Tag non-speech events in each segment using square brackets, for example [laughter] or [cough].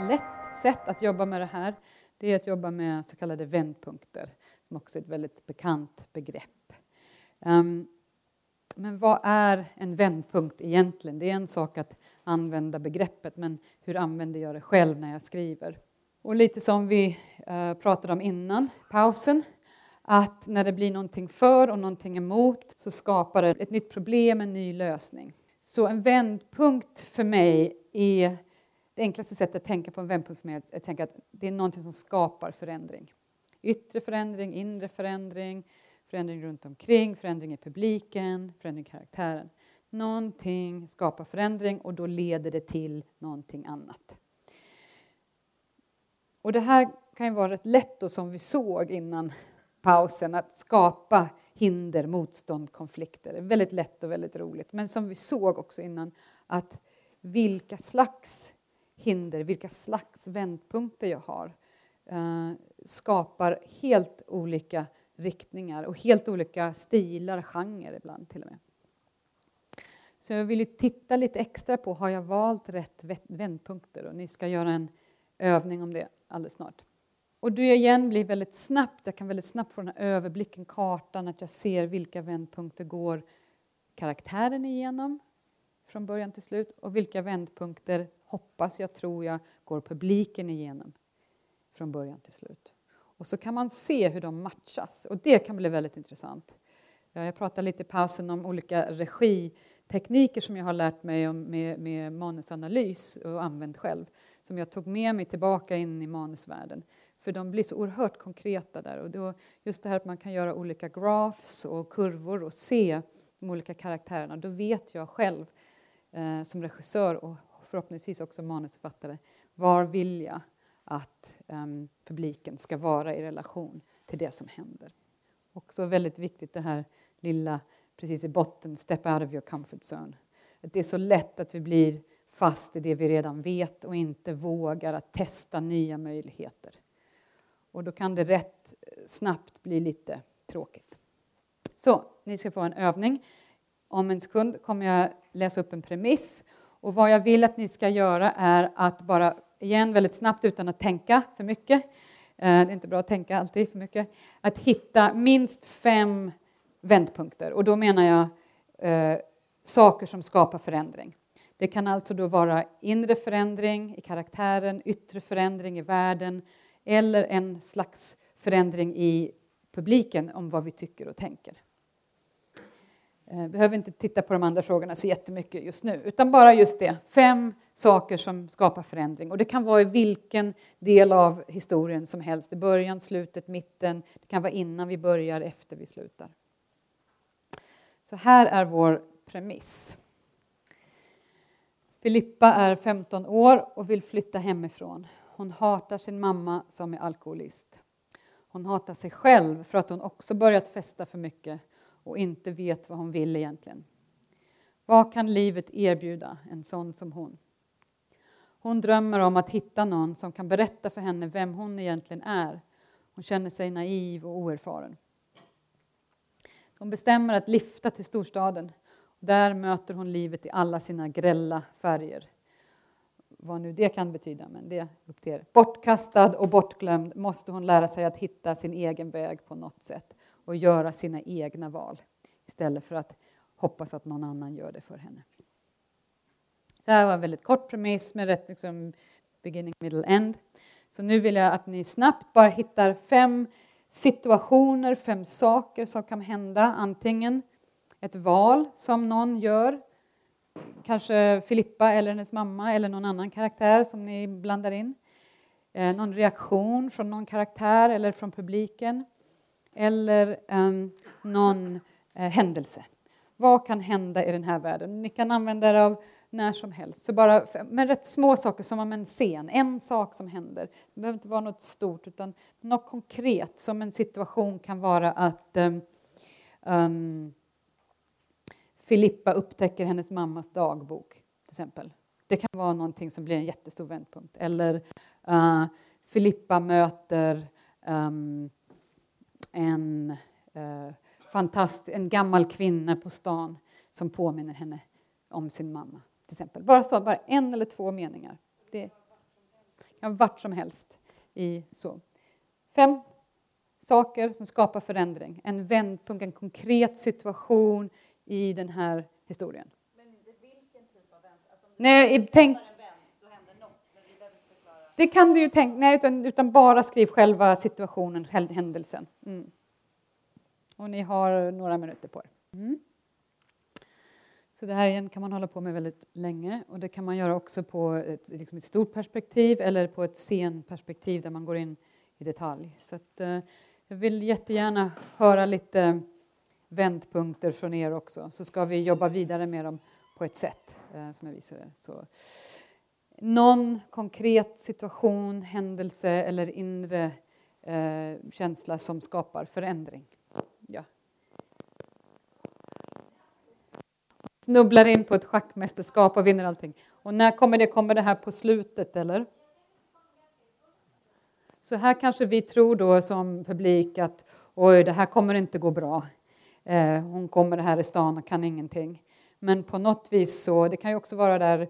lätt sätt att jobba med det här det är att jobba med så kallade vändpunkter, som också är ett väldigt bekant begrepp. Um, men vad är en vändpunkt egentligen? Det är en sak att använda begreppet, men hur använder jag det själv när jag skriver? Och lite som vi eh, pratade om innan pausen, att när det blir någonting för och någonting emot så skapar det ett nytt problem, en ny lösning. Så en vändpunkt för mig är det enklaste sättet att tänka på en vändpunkt för mig är att tänka att det är någonting som skapar förändring. Yttre förändring, inre förändring, förändring runt omkring, förändring i publiken, förändring i karaktären. Någonting skapar förändring och då leder det till någonting annat. Och det här kan ju vara rätt lätt då, som vi såg innan pausen, att skapa hinder, motstånd, konflikter. Det är väldigt lätt och väldigt roligt. Men som vi såg också innan, att vilka slags hinder, vilka slags vändpunkter jag har eh, skapar helt olika riktningar och helt olika stilar, genrer ibland till och med. Så jag vill titta lite extra på, har jag valt rätt vändpunkter? Och ni ska göra en övning om det alldeles snart. Och du igen blir väldigt snabbt, jag kan väldigt snabbt få den här överblicken, kartan, att jag ser vilka vändpunkter går karaktären igenom från början till slut och vilka vändpunkter hoppas jag, tror jag, går publiken igenom från början till slut. Och så kan man se hur de matchas och det kan bli väldigt intressant. Jag pratade lite i pausen om olika regitekniker som jag har lärt mig om med, med manusanalys och använt själv som jag tog med mig tillbaka in i manusvärlden. För de blir så oerhört konkreta där. Och då, just det här att man kan göra olika graphs och kurvor och se de olika karaktärerna. Då vet jag själv eh, som regissör och förhoppningsvis också manusförfattare, var vill jag att um, publiken ska vara i relation till det som händer? Också väldigt viktigt det här lilla precis i botten, step out of your comfort zone. Att det är så lätt att vi blir fast i det vi redan vet och inte vågar att testa nya möjligheter. Och då kan det rätt eh, snabbt bli lite tråkigt. Så, ni ska få en övning. Om en sekund kommer jag läsa upp en premiss och vad jag vill att ni ska göra är att bara, igen väldigt snabbt utan att tänka för mycket, eh, det är inte bra att tänka alltid för mycket, att hitta minst fem vändpunkter. Och då menar jag eh, saker som skapar förändring. Det kan alltså då vara inre förändring i karaktären, yttre förändring i världen eller en slags förändring i publiken om vad vi tycker och tänker. Vi behöver inte titta på de andra frågorna så jättemycket just nu, utan bara just det. Fem saker som skapar förändring. Och det kan vara i vilken del av historien som helst. I början, slutet, mitten. Det kan vara innan vi börjar, efter vi slutar. Så här är vår premiss. Filippa är 15 år och vill flytta hemifrån. Hon hatar sin mamma som är alkoholist. Hon hatar sig själv för att hon också börjat festa för mycket och inte vet vad hon vill egentligen. Vad kan livet erbjuda en sån som hon? Hon drömmer om att hitta någon som kan berätta för henne vem hon egentligen är. Hon känner sig naiv och oerfaren. Hon bestämmer att lyfta till storstaden. Där möter hon livet i alla sina grälla färger. Vad nu det kan betyda, men det är upp till er. Bortkastad och bortglömd måste hon lära sig att hitta sin egen väg på något sätt och göra sina egna val istället för att hoppas att någon annan gör det för henne. Så här var en väldigt kort premiss med rätt liksom beginning, middle, end. Så nu vill jag att ni snabbt bara hittar fem situationer, fem saker som kan hända. Antingen ett val som någon gör, kanske Filippa eller hennes mamma eller någon annan karaktär som ni blandar in. Eh, någon reaktion från någon karaktär eller från publiken eller um, någon eh, händelse. Vad kan hända i den här världen? Ni kan använda er av när som helst. Så bara men rätt små saker som om en scen, en sak som händer. Det behöver inte vara något stort utan något konkret som en situation kan vara att um, um, Filippa upptäcker hennes mammas dagbok till exempel. Det kan vara någonting som blir en jättestor vändpunkt. Eller uh, Filippa möter um, en, eh, fantast, en gammal kvinna på stan som påminner henne om sin mamma. Till exempel. Bara så, bara en eller två meningar. Det Ja, vart som helst. I så. Fem saker som skapar förändring. En vändpunkt, en konkret situation i den här historien. Men vilken typ av vänd? Alltså, Nej, tänk... Det kan du ju tänka, nej utan, utan bara skriv själva situationen, händelsen. Mm. Och ni har några minuter på er. Mm. Så det här igen kan man hålla på med väldigt länge och det kan man göra också på ett, liksom ett stort perspektiv eller på ett scenperspektiv där man går in i detalj. Så att, eh, jag vill jättegärna höra lite vändpunkter från er också så ska vi jobba vidare med dem på ett sätt eh, som jag visade. Så, någon konkret situation, händelse eller inre eh, känsla som skapar förändring. Ja. Snubblar in på ett schackmästerskap och vinner allting. Och när kommer det? Kommer det här på slutet eller? Så här kanske vi tror då som publik att oj, det här kommer inte gå bra. Eh, hon kommer här i stan och kan ingenting. Men på något vis så, det kan ju också vara där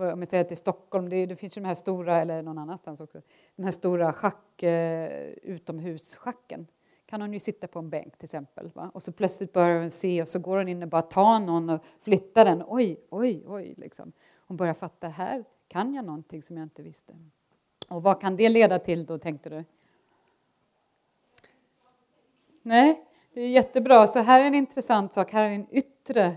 om jag säger att det är Stockholm, det, det, finns ju de här stora, eller någon annanstans också, de här stora schack, eh, utomhusschacken kan hon ju sitta på en bänk till exempel. Va? Och så plötsligt börjar hon se och så går hon in och bara tar någon och flyttar den. Oj, oj, oj. Liksom. Hon börjar fatta, här kan jag någonting som jag inte visste. Och vad kan det leda till då, tänkte du? Nej, det är jättebra. Så här är en intressant sak. Här är en yttre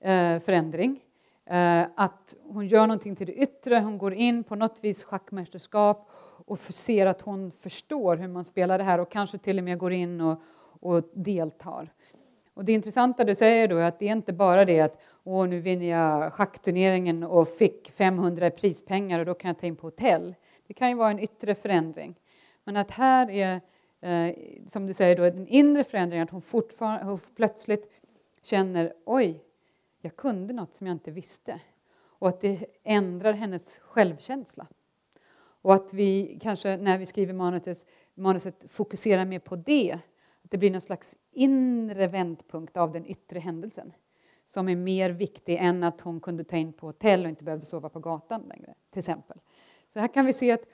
eh, förändring. Eh, att hon gör någonting till det yttre, hon går in på något vis schackmästerskap och ser att hon förstår hur man spelar det här och kanske till och med går in och, och deltar. Och det intressanta du säger då är att det är inte bara det att Åh, nu vinner jag schackturneringen och fick 500 prispengar och då kan jag ta in på hotell. Det kan ju vara en yttre förändring. Men att här är, eh, som du säger, då, en inre förändring, att hon, fortfarande, hon plötsligt känner oj, jag kunde något som jag inte visste. Och att det ändrar hennes självkänsla. Och att vi kanske när vi skriver manuset, manuset fokuserar mer på det. Att det blir någon slags inre vändpunkt av den yttre händelsen som är mer viktig än att hon kunde ta in på hotell och inte behövde sova på gatan längre, till exempel. Så här kan vi se att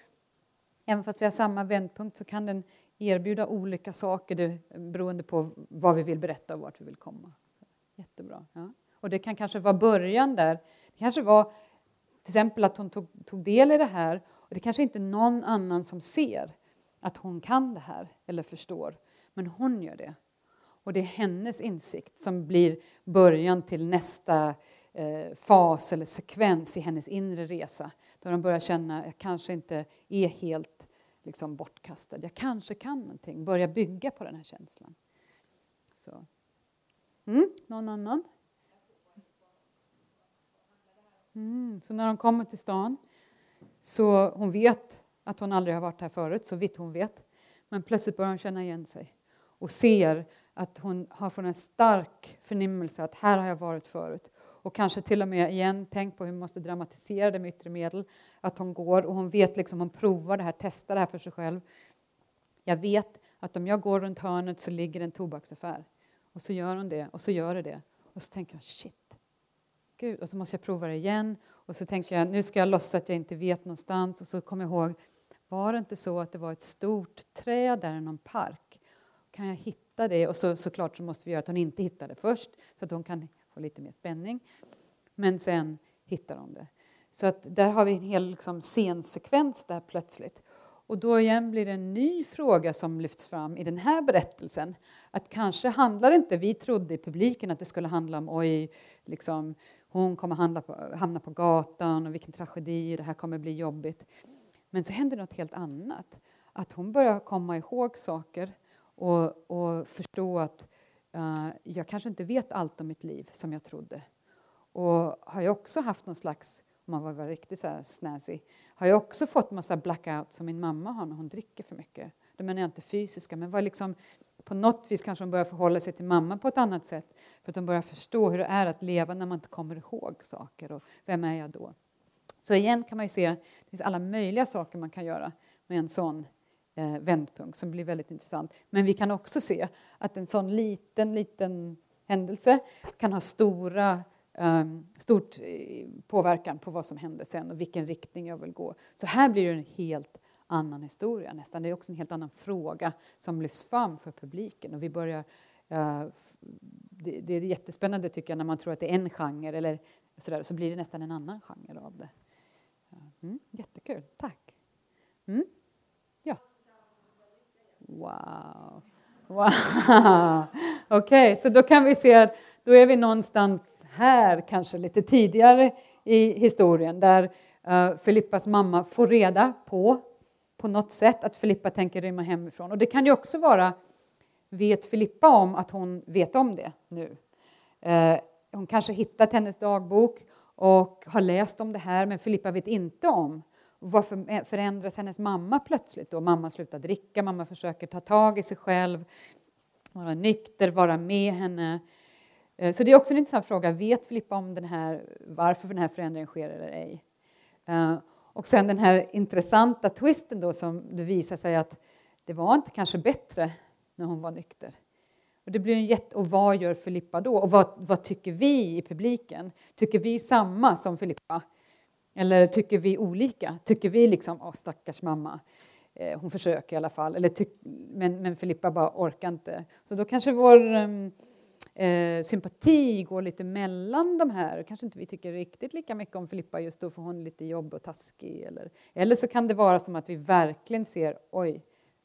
även fast vi har samma vändpunkt så kan den erbjuda olika saker beroende på vad vi vill berätta och vart vi vill komma. Jättebra. Ja. Och det kan kanske vara början där. Det kanske var till exempel att hon tog, tog del i det här och det kanske inte är någon annan som ser att hon kan det här eller förstår, men hon gör det. Och det är hennes insikt som blir början till nästa eh, fas eller sekvens i hennes inre resa. Då de börjar känna att jag kanske inte är helt liksom, bortkastad. Jag kanske kan någonting. Börja bygga på den här känslan. Så. Mm, någon annan? Mm, så när hon kommer till stan så hon vet att hon aldrig har varit här förut, så vitt hon vet. Men plötsligt börjar hon känna igen sig och ser att hon har fått en stark förnimmelse att här har jag varit förut. Och kanske till och med igen, tänk på hur man måste dramatisera det med yttre medel. Att hon går och hon vet liksom, hon provar det här, testar det här för sig själv. Jag vet att om jag går runt hörnet så ligger en tobaksaffär. Och så gör hon det och så gör det det. Och så tänker hon shit, Gud, och så måste jag prova det igen. Och så tänker jag, nu ska jag låtsas att jag inte vet någonstans. Och så kommer jag ihåg, var det inte så att det var ett stort träd där i någon park? Kan jag hitta det? Och så, såklart så måste vi göra att hon inte hittar det först, så att hon kan få lite mer spänning. Men sen hittar hon det. Så att där har vi en hel liksom, scensekvens där plötsligt. Och då igen blir det en ny fråga som lyfts fram i den här berättelsen. Att kanske handlar det inte, vi trodde i publiken att det skulle handla om oj, liksom, hon kommer på, hamna på gatan och vilken tragedi, det här kommer bli jobbigt. Men så händer något helt annat. Att hon börjar komma ihåg saker och, och förstå att uh, jag kanske inte vet allt om mitt liv som jag trodde. Och har jag också haft någon slags, om man var riktigt så här snazzy, har jag också fått massa blackout som min mamma har när hon dricker för mycket. Det menar jag inte fysiska, men var liksom på något vis kanske hon börjar förhålla sig till mamma på ett annat sätt för att hon börjar förstå hur det är att leva när man inte kommer ihåg saker och vem är jag då? Så igen kan man ju se det finns alla möjliga saker man kan göra med en sån eh, vändpunkt som blir väldigt intressant. Men vi kan också se att en sån liten, liten händelse kan ha stora um, stort eh, påverkan på vad som händer sen och vilken riktning jag vill gå. Så här blir det en helt annan historia nästan. Det är också en helt annan fråga som lyfts fram för publiken och vi börjar uh, det, det, är jättespännande tycker jag när man tror att det är en genre eller sådär, så blir det nästan en annan genre av det. Mm, jättekul, tack. Mm. Ja. Wow. wow. [laughs] Okej, okay, så då kan vi se att då är vi någonstans här, kanske lite tidigare i historien där uh, Filippas mamma får reda på, på något sätt, att Filippa tänker rymma hemifrån. Och det kan ju också vara, vet Filippa om att hon vet om det nu? Eh, hon kanske hittat hennes dagbok och har läst om det här, men Filippa vet inte om varför eh, förändras hennes mamma plötsligt då? Mamma slutar dricka, mamma försöker ta tag i sig själv, vara nykter, vara med henne. Eh, så det är också en intressant fråga. Vet Filippa om den här, varför den här förändringen sker eller ej? Eh, och sen den här intressanta twisten då som det visar sig att det var inte kanske bättre när hon var nykter. Och, det blir en jätte, och vad gör Filippa då? Och vad, vad tycker vi i publiken? Tycker vi samma som Filippa? Eller tycker vi olika? Tycker vi liksom, åh stackars mamma, eh, hon försöker i alla fall, eller tyck, men, men Filippa bara orkar inte. Så då kanske vår um, eh, sympati går lite mellan de här. Kanske inte vi tycker riktigt lika mycket om Filippa just då, för hon är lite jobbig och taskig. Eller, eller så kan det vara som att vi verkligen ser, oj,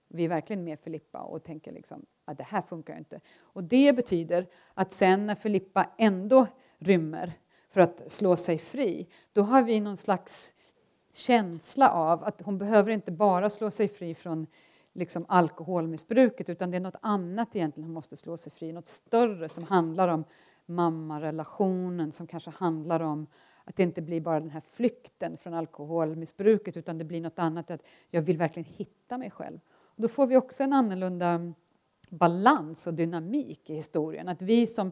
vi är verkligen med Filippa och tänker liksom att det här funkar inte. Och det betyder att sen när Filippa ändå rymmer för att slå sig fri, då har vi någon slags känsla av att hon behöver inte bara slå sig fri från liksom alkoholmissbruket utan det är något annat egentligen hon måste slå sig fri, något större som handlar om mammarelationen, som kanske handlar om att det inte blir bara den här flykten från alkoholmissbruket utan det blir något annat, att jag vill verkligen hitta mig själv. Och då får vi också en annorlunda balans och dynamik i historien. Att vi som,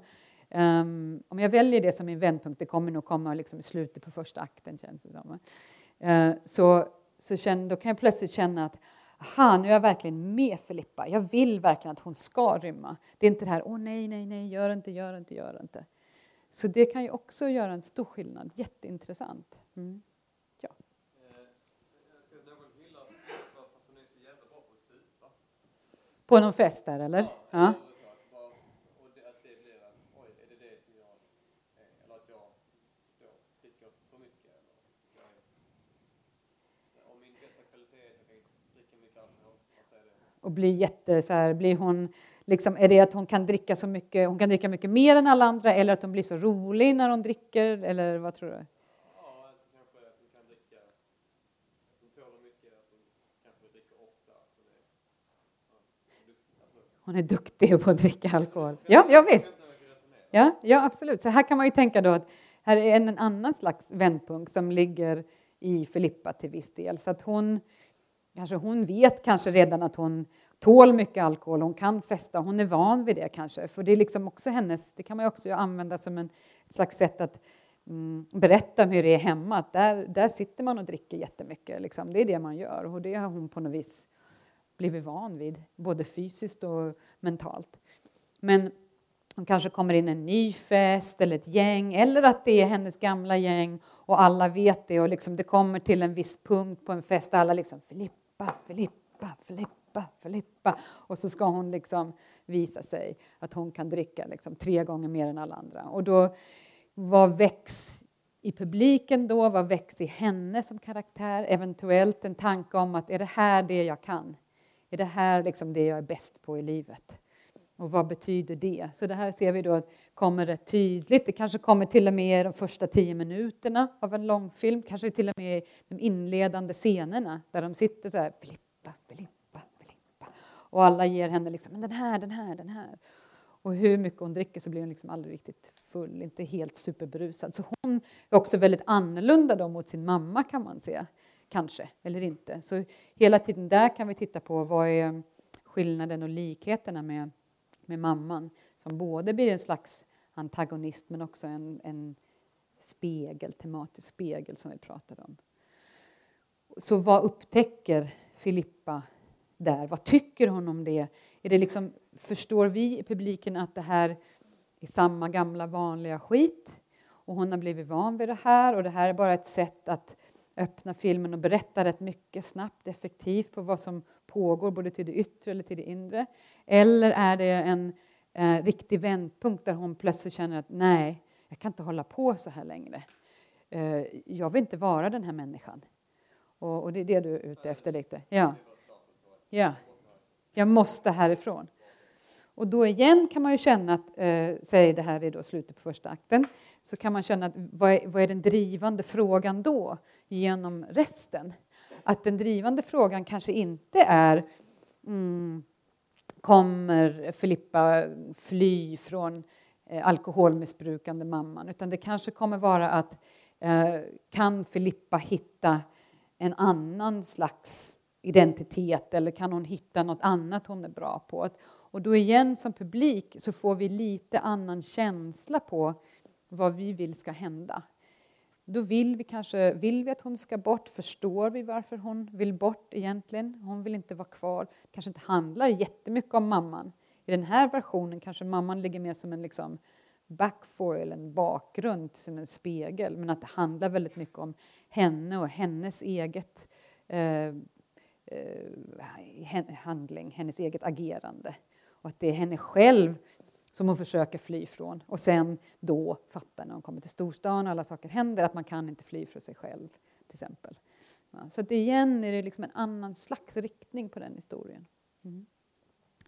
um, om jag väljer det som min vändpunkt, det kommer nog komma liksom i slutet på första akten känns det som. Uh, så, så känn, då kan jag plötsligt känna att aha, nu är jag verkligen med Filippa. Jag vill verkligen att hon ska rymma. Det är inte det här, åh nej, nej, nej, gör inte, gör inte, gör inte. Så det kan ju också göra en stor skillnad. Jätteintressant. Mm. Ja. På någon fest där, eller? Ja. Och blir jätte så här, blir hon liksom, är det att hon kan dricka så mycket, hon kan dricka mycket mer än alla andra eller att hon blir så rolig när hon dricker eller vad tror du? Hon är duktig på att dricka alkohol. Ja, ja visst. Ja, ja, absolut. Så här kan man ju tänka då att här är en annan slags vändpunkt som ligger i Filippa till viss del. Så att hon, kanske hon vet kanske redan att hon tål mycket alkohol, hon kan festa, hon är van vid det kanske. För det är liksom också hennes, det kan man också använda som en, ett slags sätt att mm, berätta om hur det är hemma. Att där, där sitter man och dricker jättemycket, liksom. det är det man gör. Och det har hon på något vis blivit van vid, både fysiskt och mentalt. Men hon kanske kommer in en ny fest eller ett gäng, eller att det är hennes gamla gäng och alla vet det och liksom det kommer till en viss punkt på en fest alla liksom Filippa, Filippa, Filippa, Filippa och så ska hon liksom visa sig att hon kan dricka liksom tre gånger mer än alla andra. Och då, vad väcks i publiken då? Vad väcks i henne som karaktär? Eventuellt en tanke om att är det här det jag kan? Är det här liksom det jag är bäst på i livet? Och vad betyder det? Så det här ser vi då kommer rätt tydligt. Det kanske kommer till och med i de första tio minuterna av en långfilm, kanske till och med i de inledande scenerna där de sitter så här, Filippa, Filippa, Filippa. Och alla ger henne liksom, men den här, den här, den här. Och hur mycket hon dricker så blir hon liksom aldrig riktigt full, inte helt superberusad. Så hon är också väldigt annorlunda då mot sin mamma kan man säga, kanske, eller inte. Så hela tiden där kan vi titta på vad är skillnaden och likheterna med med mamman som både blir en slags antagonist men också en, en spegel, tematisk spegel som vi pratade om. Så vad upptäcker Filippa där? Vad tycker hon om det? Är det liksom, förstår vi i publiken att det här är samma gamla vanliga skit? och hon har blivit van vid det här och det här är bara ett sätt att öppna filmen och berätta rätt mycket snabbt, effektivt på vad som pågår både till det yttre eller till det inre. Eller är det en eh, riktig vändpunkt där hon plötsligt känner att nej, jag kan inte hålla på så här längre. Eh, jag vill inte vara den här människan. Och, och, det är det du är ute efter lite? Ja. ja. Jag måste härifrån. Och då igen kan man ju känna att, eh, säg det här är då slutet på första akten, så kan man känna att vad är, vad är den drivande frågan då genom resten? Att den drivande frågan kanske inte är mm, kommer Filippa fly från eh, alkoholmissbrukande mamman utan det kanske kommer vara att eh, kan Filippa hitta en annan slags identitet eller kan hon hitta något annat hon är bra på? Och då igen som publik så får vi lite annan känsla på vad vi vill ska hända. Då vill vi kanske, vill vi att hon ska bort? Förstår vi varför hon vill bort egentligen? Hon vill inte vara kvar. Det kanske inte handlar jättemycket om mamman. I den här versionen kanske mamman ligger mer som en liksom backfoil, en bakgrund, som en spegel. Men att det handlar väldigt mycket om henne och hennes eget eh, eh, handling, hennes eget agerande. Och att det är henne själv som hon försöker fly från. Och sen då fattar när hon kommer till storstan och alla saker händer att man kan inte fly från sig själv. till exempel. Ja, så att igen är det liksom en annan slags riktning på den historien. Mm.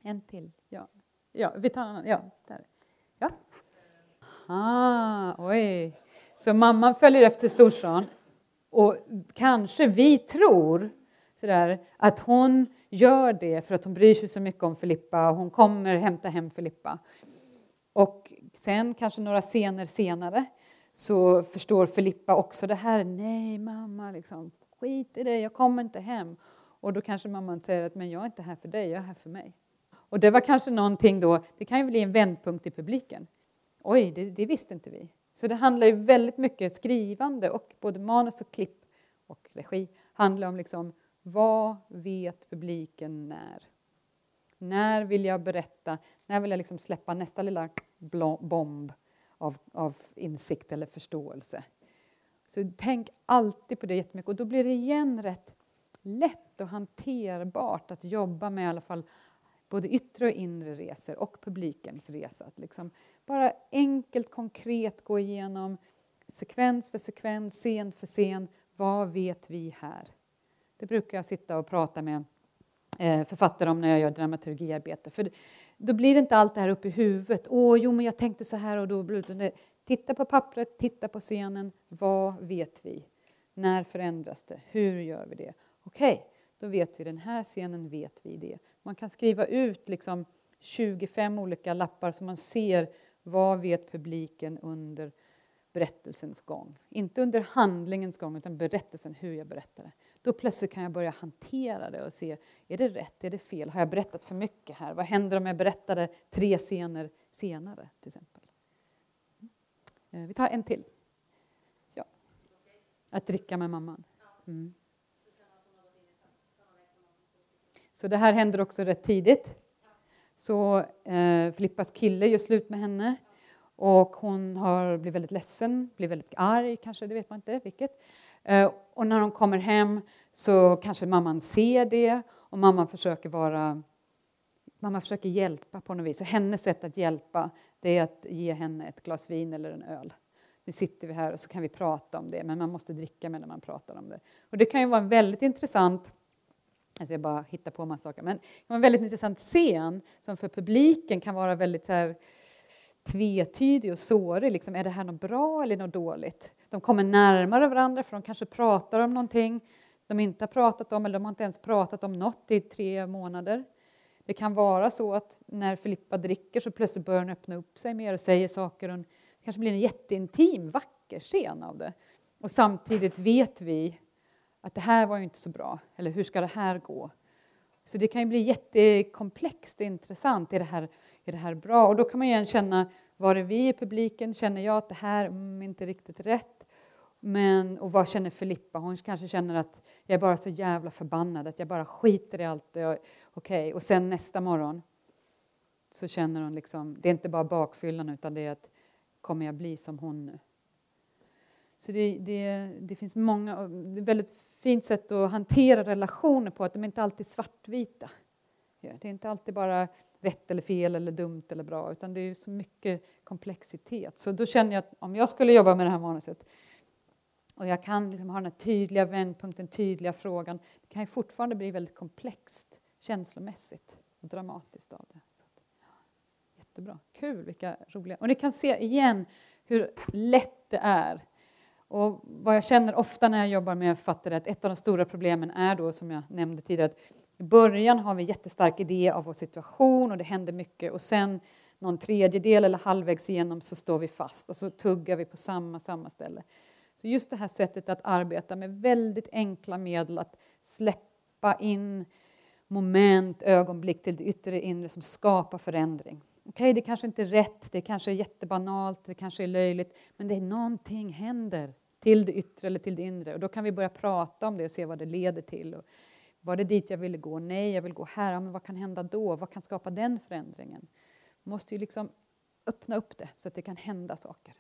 En till. Ja. ja, vi tar en annan. Ja, där. Ja. Ah, oj. Så mamman följer efter storstan och kanske vi tror sådär, att hon gör det för att hon bryr sig så mycket om Filippa och hon kommer hämta hem Filippa. Och sen, kanske några scener senare, så förstår Filippa också det här. Nej, mamma, liksom, skit i det, jag kommer inte hem. Och då kanske mamman säger att men jag är inte här för dig, jag är här för mig. Och det var kanske någonting då, det kan ju bli en vändpunkt i publiken. Oj, det, det visste inte vi. Så det handlar ju väldigt mycket skrivande och både manus och klipp och regi handlar om liksom vad vet publiken när? När vill jag berätta? När vill jag liksom släppa nästa lilla bomb av, av insikt eller förståelse? Så tänk alltid på det jättemycket och då blir det igen rätt lätt och hanterbart att jobba med i alla fall både yttre och inre resor och publikens resa. Att liksom bara enkelt, konkret gå igenom sekvens för sekvens, scen för scen. Vad vet vi här? Det brukar jag sitta och prata med eh, författare om när jag gör dramaturgiarbete. För då blir det inte allt det här uppe i huvudet. Åh, jo, men jag tänkte så här och då Titta på pappret, titta på scenen. Vad vet vi? När förändras det? Hur gör vi det? Okej, okay, då vet vi den här scenen vet vi det. Man kan skriva ut liksom 25 olika lappar så man ser vad vet publiken under berättelsens gång. Inte under handlingens gång, utan berättelsen, hur jag berättar det. Då plötsligt kan jag börja hantera det och se, är det rätt, är det fel, har jag berättat för mycket här? Vad händer om jag berättade tre scener senare, till exempel? Mm. Eh, vi tar en till. Ja. Att dricka med mamman. Mm. Så det här händer också rätt tidigt. Så eh, Filippas kille gör slut med henne och hon har blivit väldigt ledsen, blir väldigt arg kanske, det vet man inte vilket. Eh, och när de kommer hem så kanske mamman ser det och mamman försöker vara Mamma försöker hjälpa på något vis. Och hennes sätt att hjälpa det är att ge henne ett glas vin eller en öl. Nu sitter vi här och så kan vi prata om det, men man måste dricka medan man pratar om det. Och det kan ju vara en väldigt intressant Alltså jag bara hittar på massa saker. Men det var en väldigt intressant scen som för publiken kan vara väldigt så här, tvetydig och sårig. Liksom, är det här något bra eller något dåligt? De kommer närmare varandra för de kanske pratar om någonting de inte har pratat om, eller de har inte ens pratat om något i tre månader. Det kan vara så att när Filippa dricker så plötsligt börjar hon öppna upp sig mer och säger saker. Och det kanske blir en jätteintim, vacker scen av det. Och samtidigt vet vi att det här var ju inte så bra, eller hur ska det här gå? Så det kan ju bli jättekomplext och intressant. Är det här, är det här bra? Och då kan man igen känna, var är vi i publiken? Känner jag att det här är mm, inte riktigt rätt? Men, och vad känner Filippa? Hon kanske känner att jag är bara så jävla förbannad, att jag bara skiter i allt. Okej, okay. och sen nästa morgon så känner hon liksom, det är inte bara bakfyllan utan det är att kommer jag bli som hon nu? Så det, det, det finns många, det är ett väldigt fint sätt att hantera relationer på, att de är inte alltid svartvita. Det är inte alltid bara rätt eller fel eller dumt eller bra, utan det är så mycket komplexitet. Så då känner jag att om jag skulle jobba med det här manuset och jag kan liksom ha den här tydliga vändpunkten, tydliga frågan, det kan ju fortfarande bli väldigt komplext känslomässigt och dramatiskt av det. Så, jättebra, kul, vilka roliga... Och ni kan se igen hur lätt det är. Och vad jag känner ofta när jag jobbar med författare, att ett av de stora problemen är då, som jag nämnde tidigare, att i början har vi en jättestark idé av vår situation och det händer mycket och sen någon tredjedel eller halvvägs igenom så står vi fast och så tuggar vi på samma, samma ställe. Så just det här sättet att arbeta med väldigt enkla medel, att släppa in moment, ögonblick till det yttre inre som skapar förändring. Okej, okay, det kanske inte är rätt, det kanske är jättebanalt, det kanske är löjligt, men det är någonting händer till det yttre eller till det inre och då kan vi börja prata om det och se vad det leder till. Och var det dit jag ville gå? Nej, jag vill gå här. Ja, men vad kan hända då? Vad kan skapa den förändringen? Man måste ju liksom öppna upp det så att det kan hända saker.